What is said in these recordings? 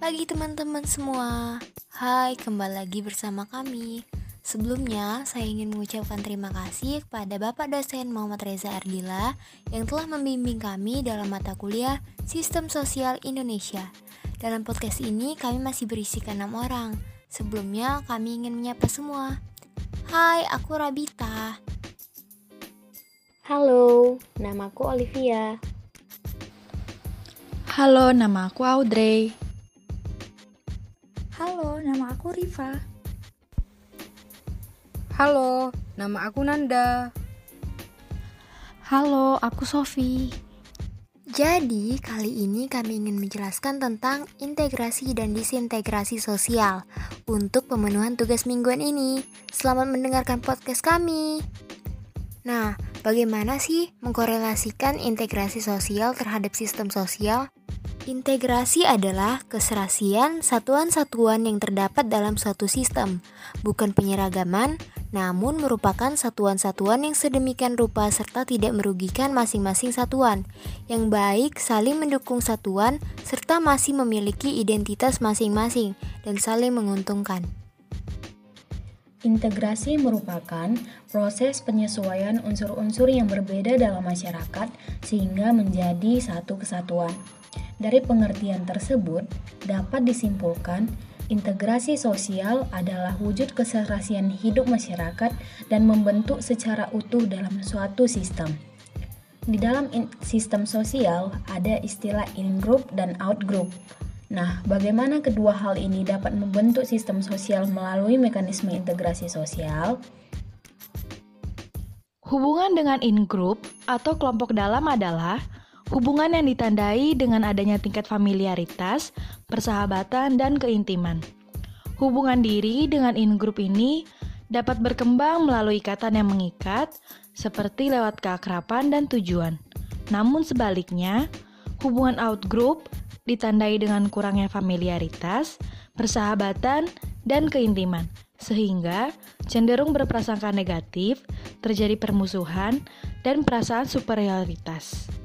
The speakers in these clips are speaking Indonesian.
pagi teman-teman semua. Hai, kembali lagi bersama kami. Sebelumnya, saya ingin mengucapkan terima kasih kepada Bapak dosen Muhammad Reza Ardila yang telah membimbing kami dalam mata kuliah Sistem Sosial Indonesia. Dalam podcast ini, kami masih berisikan enam orang. Sebelumnya, kami ingin menyapa semua. Hai, aku Rabita. Halo, namaku Olivia. Halo, nama aku Audrey. Halo, nama aku Riva. Halo, nama aku Nanda. Halo, aku Sofi. Jadi, kali ini kami ingin menjelaskan tentang integrasi dan disintegrasi sosial untuk pemenuhan tugas mingguan ini. Selamat mendengarkan podcast kami. Nah, bagaimana sih mengkorelasikan integrasi sosial terhadap sistem sosial? Integrasi adalah keserasian satuan-satuan yang terdapat dalam suatu sistem, bukan penyeragaman, namun merupakan satuan-satuan yang sedemikian rupa serta tidak merugikan masing-masing satuan, yang baik saling mendukung satuan serta masih memiliki identitas masing-masing dan saling menguntungkan. Integrasi merupakan proses penyesuaian unsur-unsur yang berbeda dalam masyarakat sehingga menjadi satu kesatuan. Dari pengertian tersebut, dapat disimpulkan integrasi sosial adalah wujud keserasian hidup masyarakat dan membentuk secara utuh dalam suatu sistem. Di dalam sistem sosial ada istilah in-group dan out-group. Nah, bagaimana kedua hal ini dapat membentuk sistem sosial melalui mekanisme integrasi sosial? Hubungan dengan in-group atau kelompok dalam adalah Hubungan yang ditandai dengan adanya tingkat familiaritas, persahabatan, dan keintiman. Hubungan diri dengan in-group ini dapat berkembang melalui ikatan yang mengikat, seperti lewat keakraban dan tujuan. Namun sebaliknya, hubungan out-group ditandai dengan kurangnya familiaritas, persahabatan, dan keintiman, sehingga cenderung berprasangka negatif, terjadi permusuhan, dan perasaan superioritas.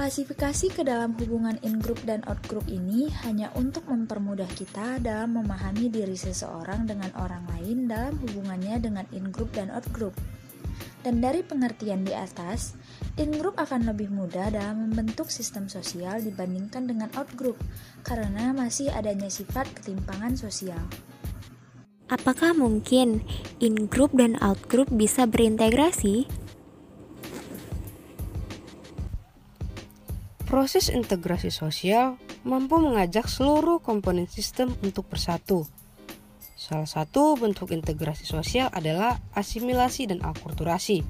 Klasifikasi ke dalam hubungan in-group dan out-group ini hanya untuk mempermudah kita dalam memahami diri seseorang dengan orang lain dalam hubungannya dengan in-group dan out-group. Dan dari pengertian di atas, in-group akan lebih mudah dalam membentuk sistem sosial dibandingkan dengan out-group karena masih adanya sifat ketimpangan sosial. Apakah mungkin in-group dan out-group bisa berintegrasi? Proses integrasi sosial mampu mengajak seluruh komponen sistem untuk bersatu. Salah satu bentuk integrasi sosial adalah asimilasi dan akulturasi.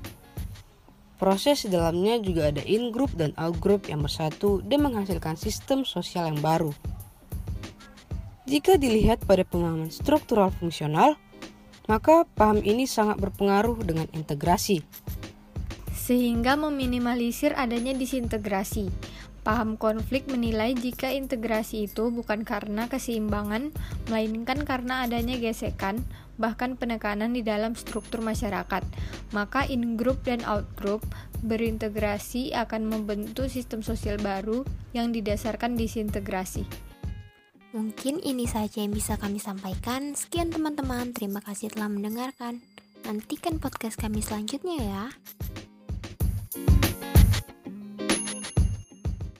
Proses di dalamnya juga ada in-group dan out-group yang bersatu dan menghasilkan sistem sosial yang baru. Jika dilihat pada pemahaman struktural fungsional, maka paham ini sangat berpengaruh dengan integrasi. Sehingga meminimalisir adanya disintegrasi Paham konflik menilai jika integrasi itu bukan karena keseimbangan, melainkan karena adanya gesekan, bahkan penekanan di dalam struktur masyarakat. Maka in-group dan out-group berintegrasi akan membentuk sistem sosial baru yang didasarkan disintegrasi. Mungkin ini saja yang bisa kami sampaikan. Sekian teman-teman, terima kasih telah mendengarkan. Nantikan podcast kami selanjutnya ya.